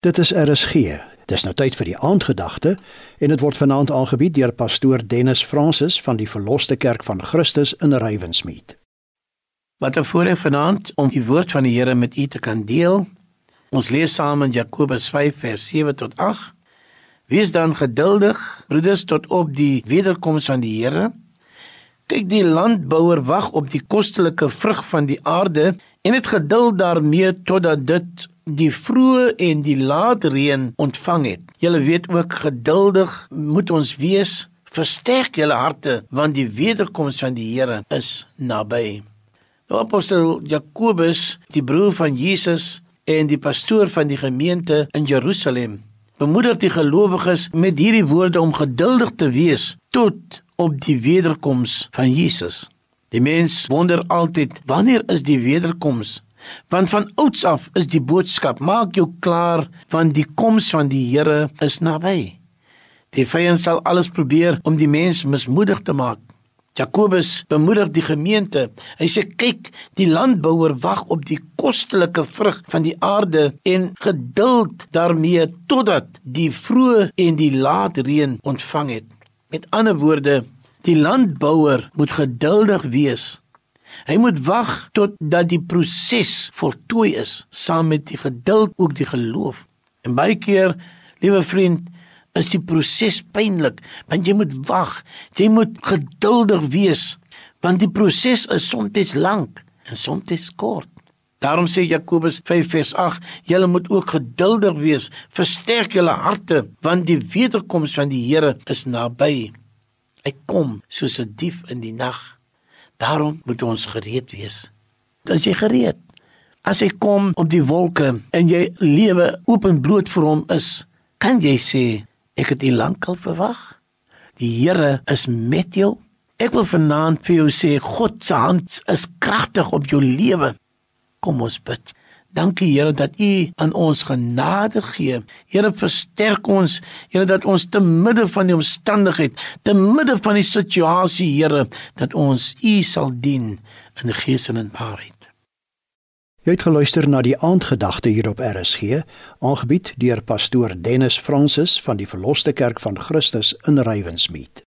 Dit is RSG. Dis nou tyd vir die aandgedagte en dit word vanaand aangebied deur pastoor Dennis Francis van die Verloste Kerk van Christus in Rywensmeet. Wat 'n voorreg vanaand om die woord van die Here met u te kan deel. Ons lees saam in Jakobus 5 vers 7 tot 8. Wees dan geduldig, broeders, tot op die wederkoms van die Here. Kyk, die landbouer wag op die kostelike vrug van die aarde en het geduld daarmee totdat dit die vroeë en die late reën ontvang het. Julle weet ook geduldig moet ons wees. Versterk julle harte want die wederkoms van die Here is naby. Nou apostel Jakobus, die broer van Jesus en die pastoor van die gemeente in Jerusalem, bemoedig die gelowiges met hierdie woorde om geduldig te wees tot op die wederkoms van Jesus. Die mens wonder altyd wanneer is die wederkoms Want van ouds af is die boodskap: maak jou klaar want die koms van die Here is naby. Die vyand sal alles probeer om die mens mismoedig te maak. Jakobus bemoedig die gemeente. Hy sê kyk, die landbouer wag op die kostelike vrug van die aarde en geduld daarmee totdat die vroeë en die laat reën ontvang het. Met ander woorde, die landbouer moet geduldig wees Hy moet wag tot dat die proses voltooi is saam met die geduld ook die geloof. En baie keer, liewe vriend, is die proses pynlik, want jy moet wag. Jy moet geduldig wees, want die proses is soms lank en soms kort. Daarom sê Jakobus 5 vers 8: "Julle moet ook geduldig wees, versterk julle harte, want die wederkoms van die Here is naby. Hy kom soos 'n dief in die nag." Daarom moet ons gereed wees. As jy gereed, as hy kom op die wolke en jy lewe openbloot vir hom is, kan jy sê ek het u lankal verwag. Die Here is met jou. Ek wil vanaand vir jou sê God se hand is kragtig op jou lewe. Kom ons bid. Dankie Here dat U aan ons genade gee. Here versterk ons, Here dat ons te midde van die omstandigheid, te midde van die situasie, Here, dat ons U sal dien in gees en in waarheid. Jy het geluister na die aandgedagte hier op RSG, aangebied deur pastoor Dennis Francis van die Verloste Kerk van Christus in Rywensmeet.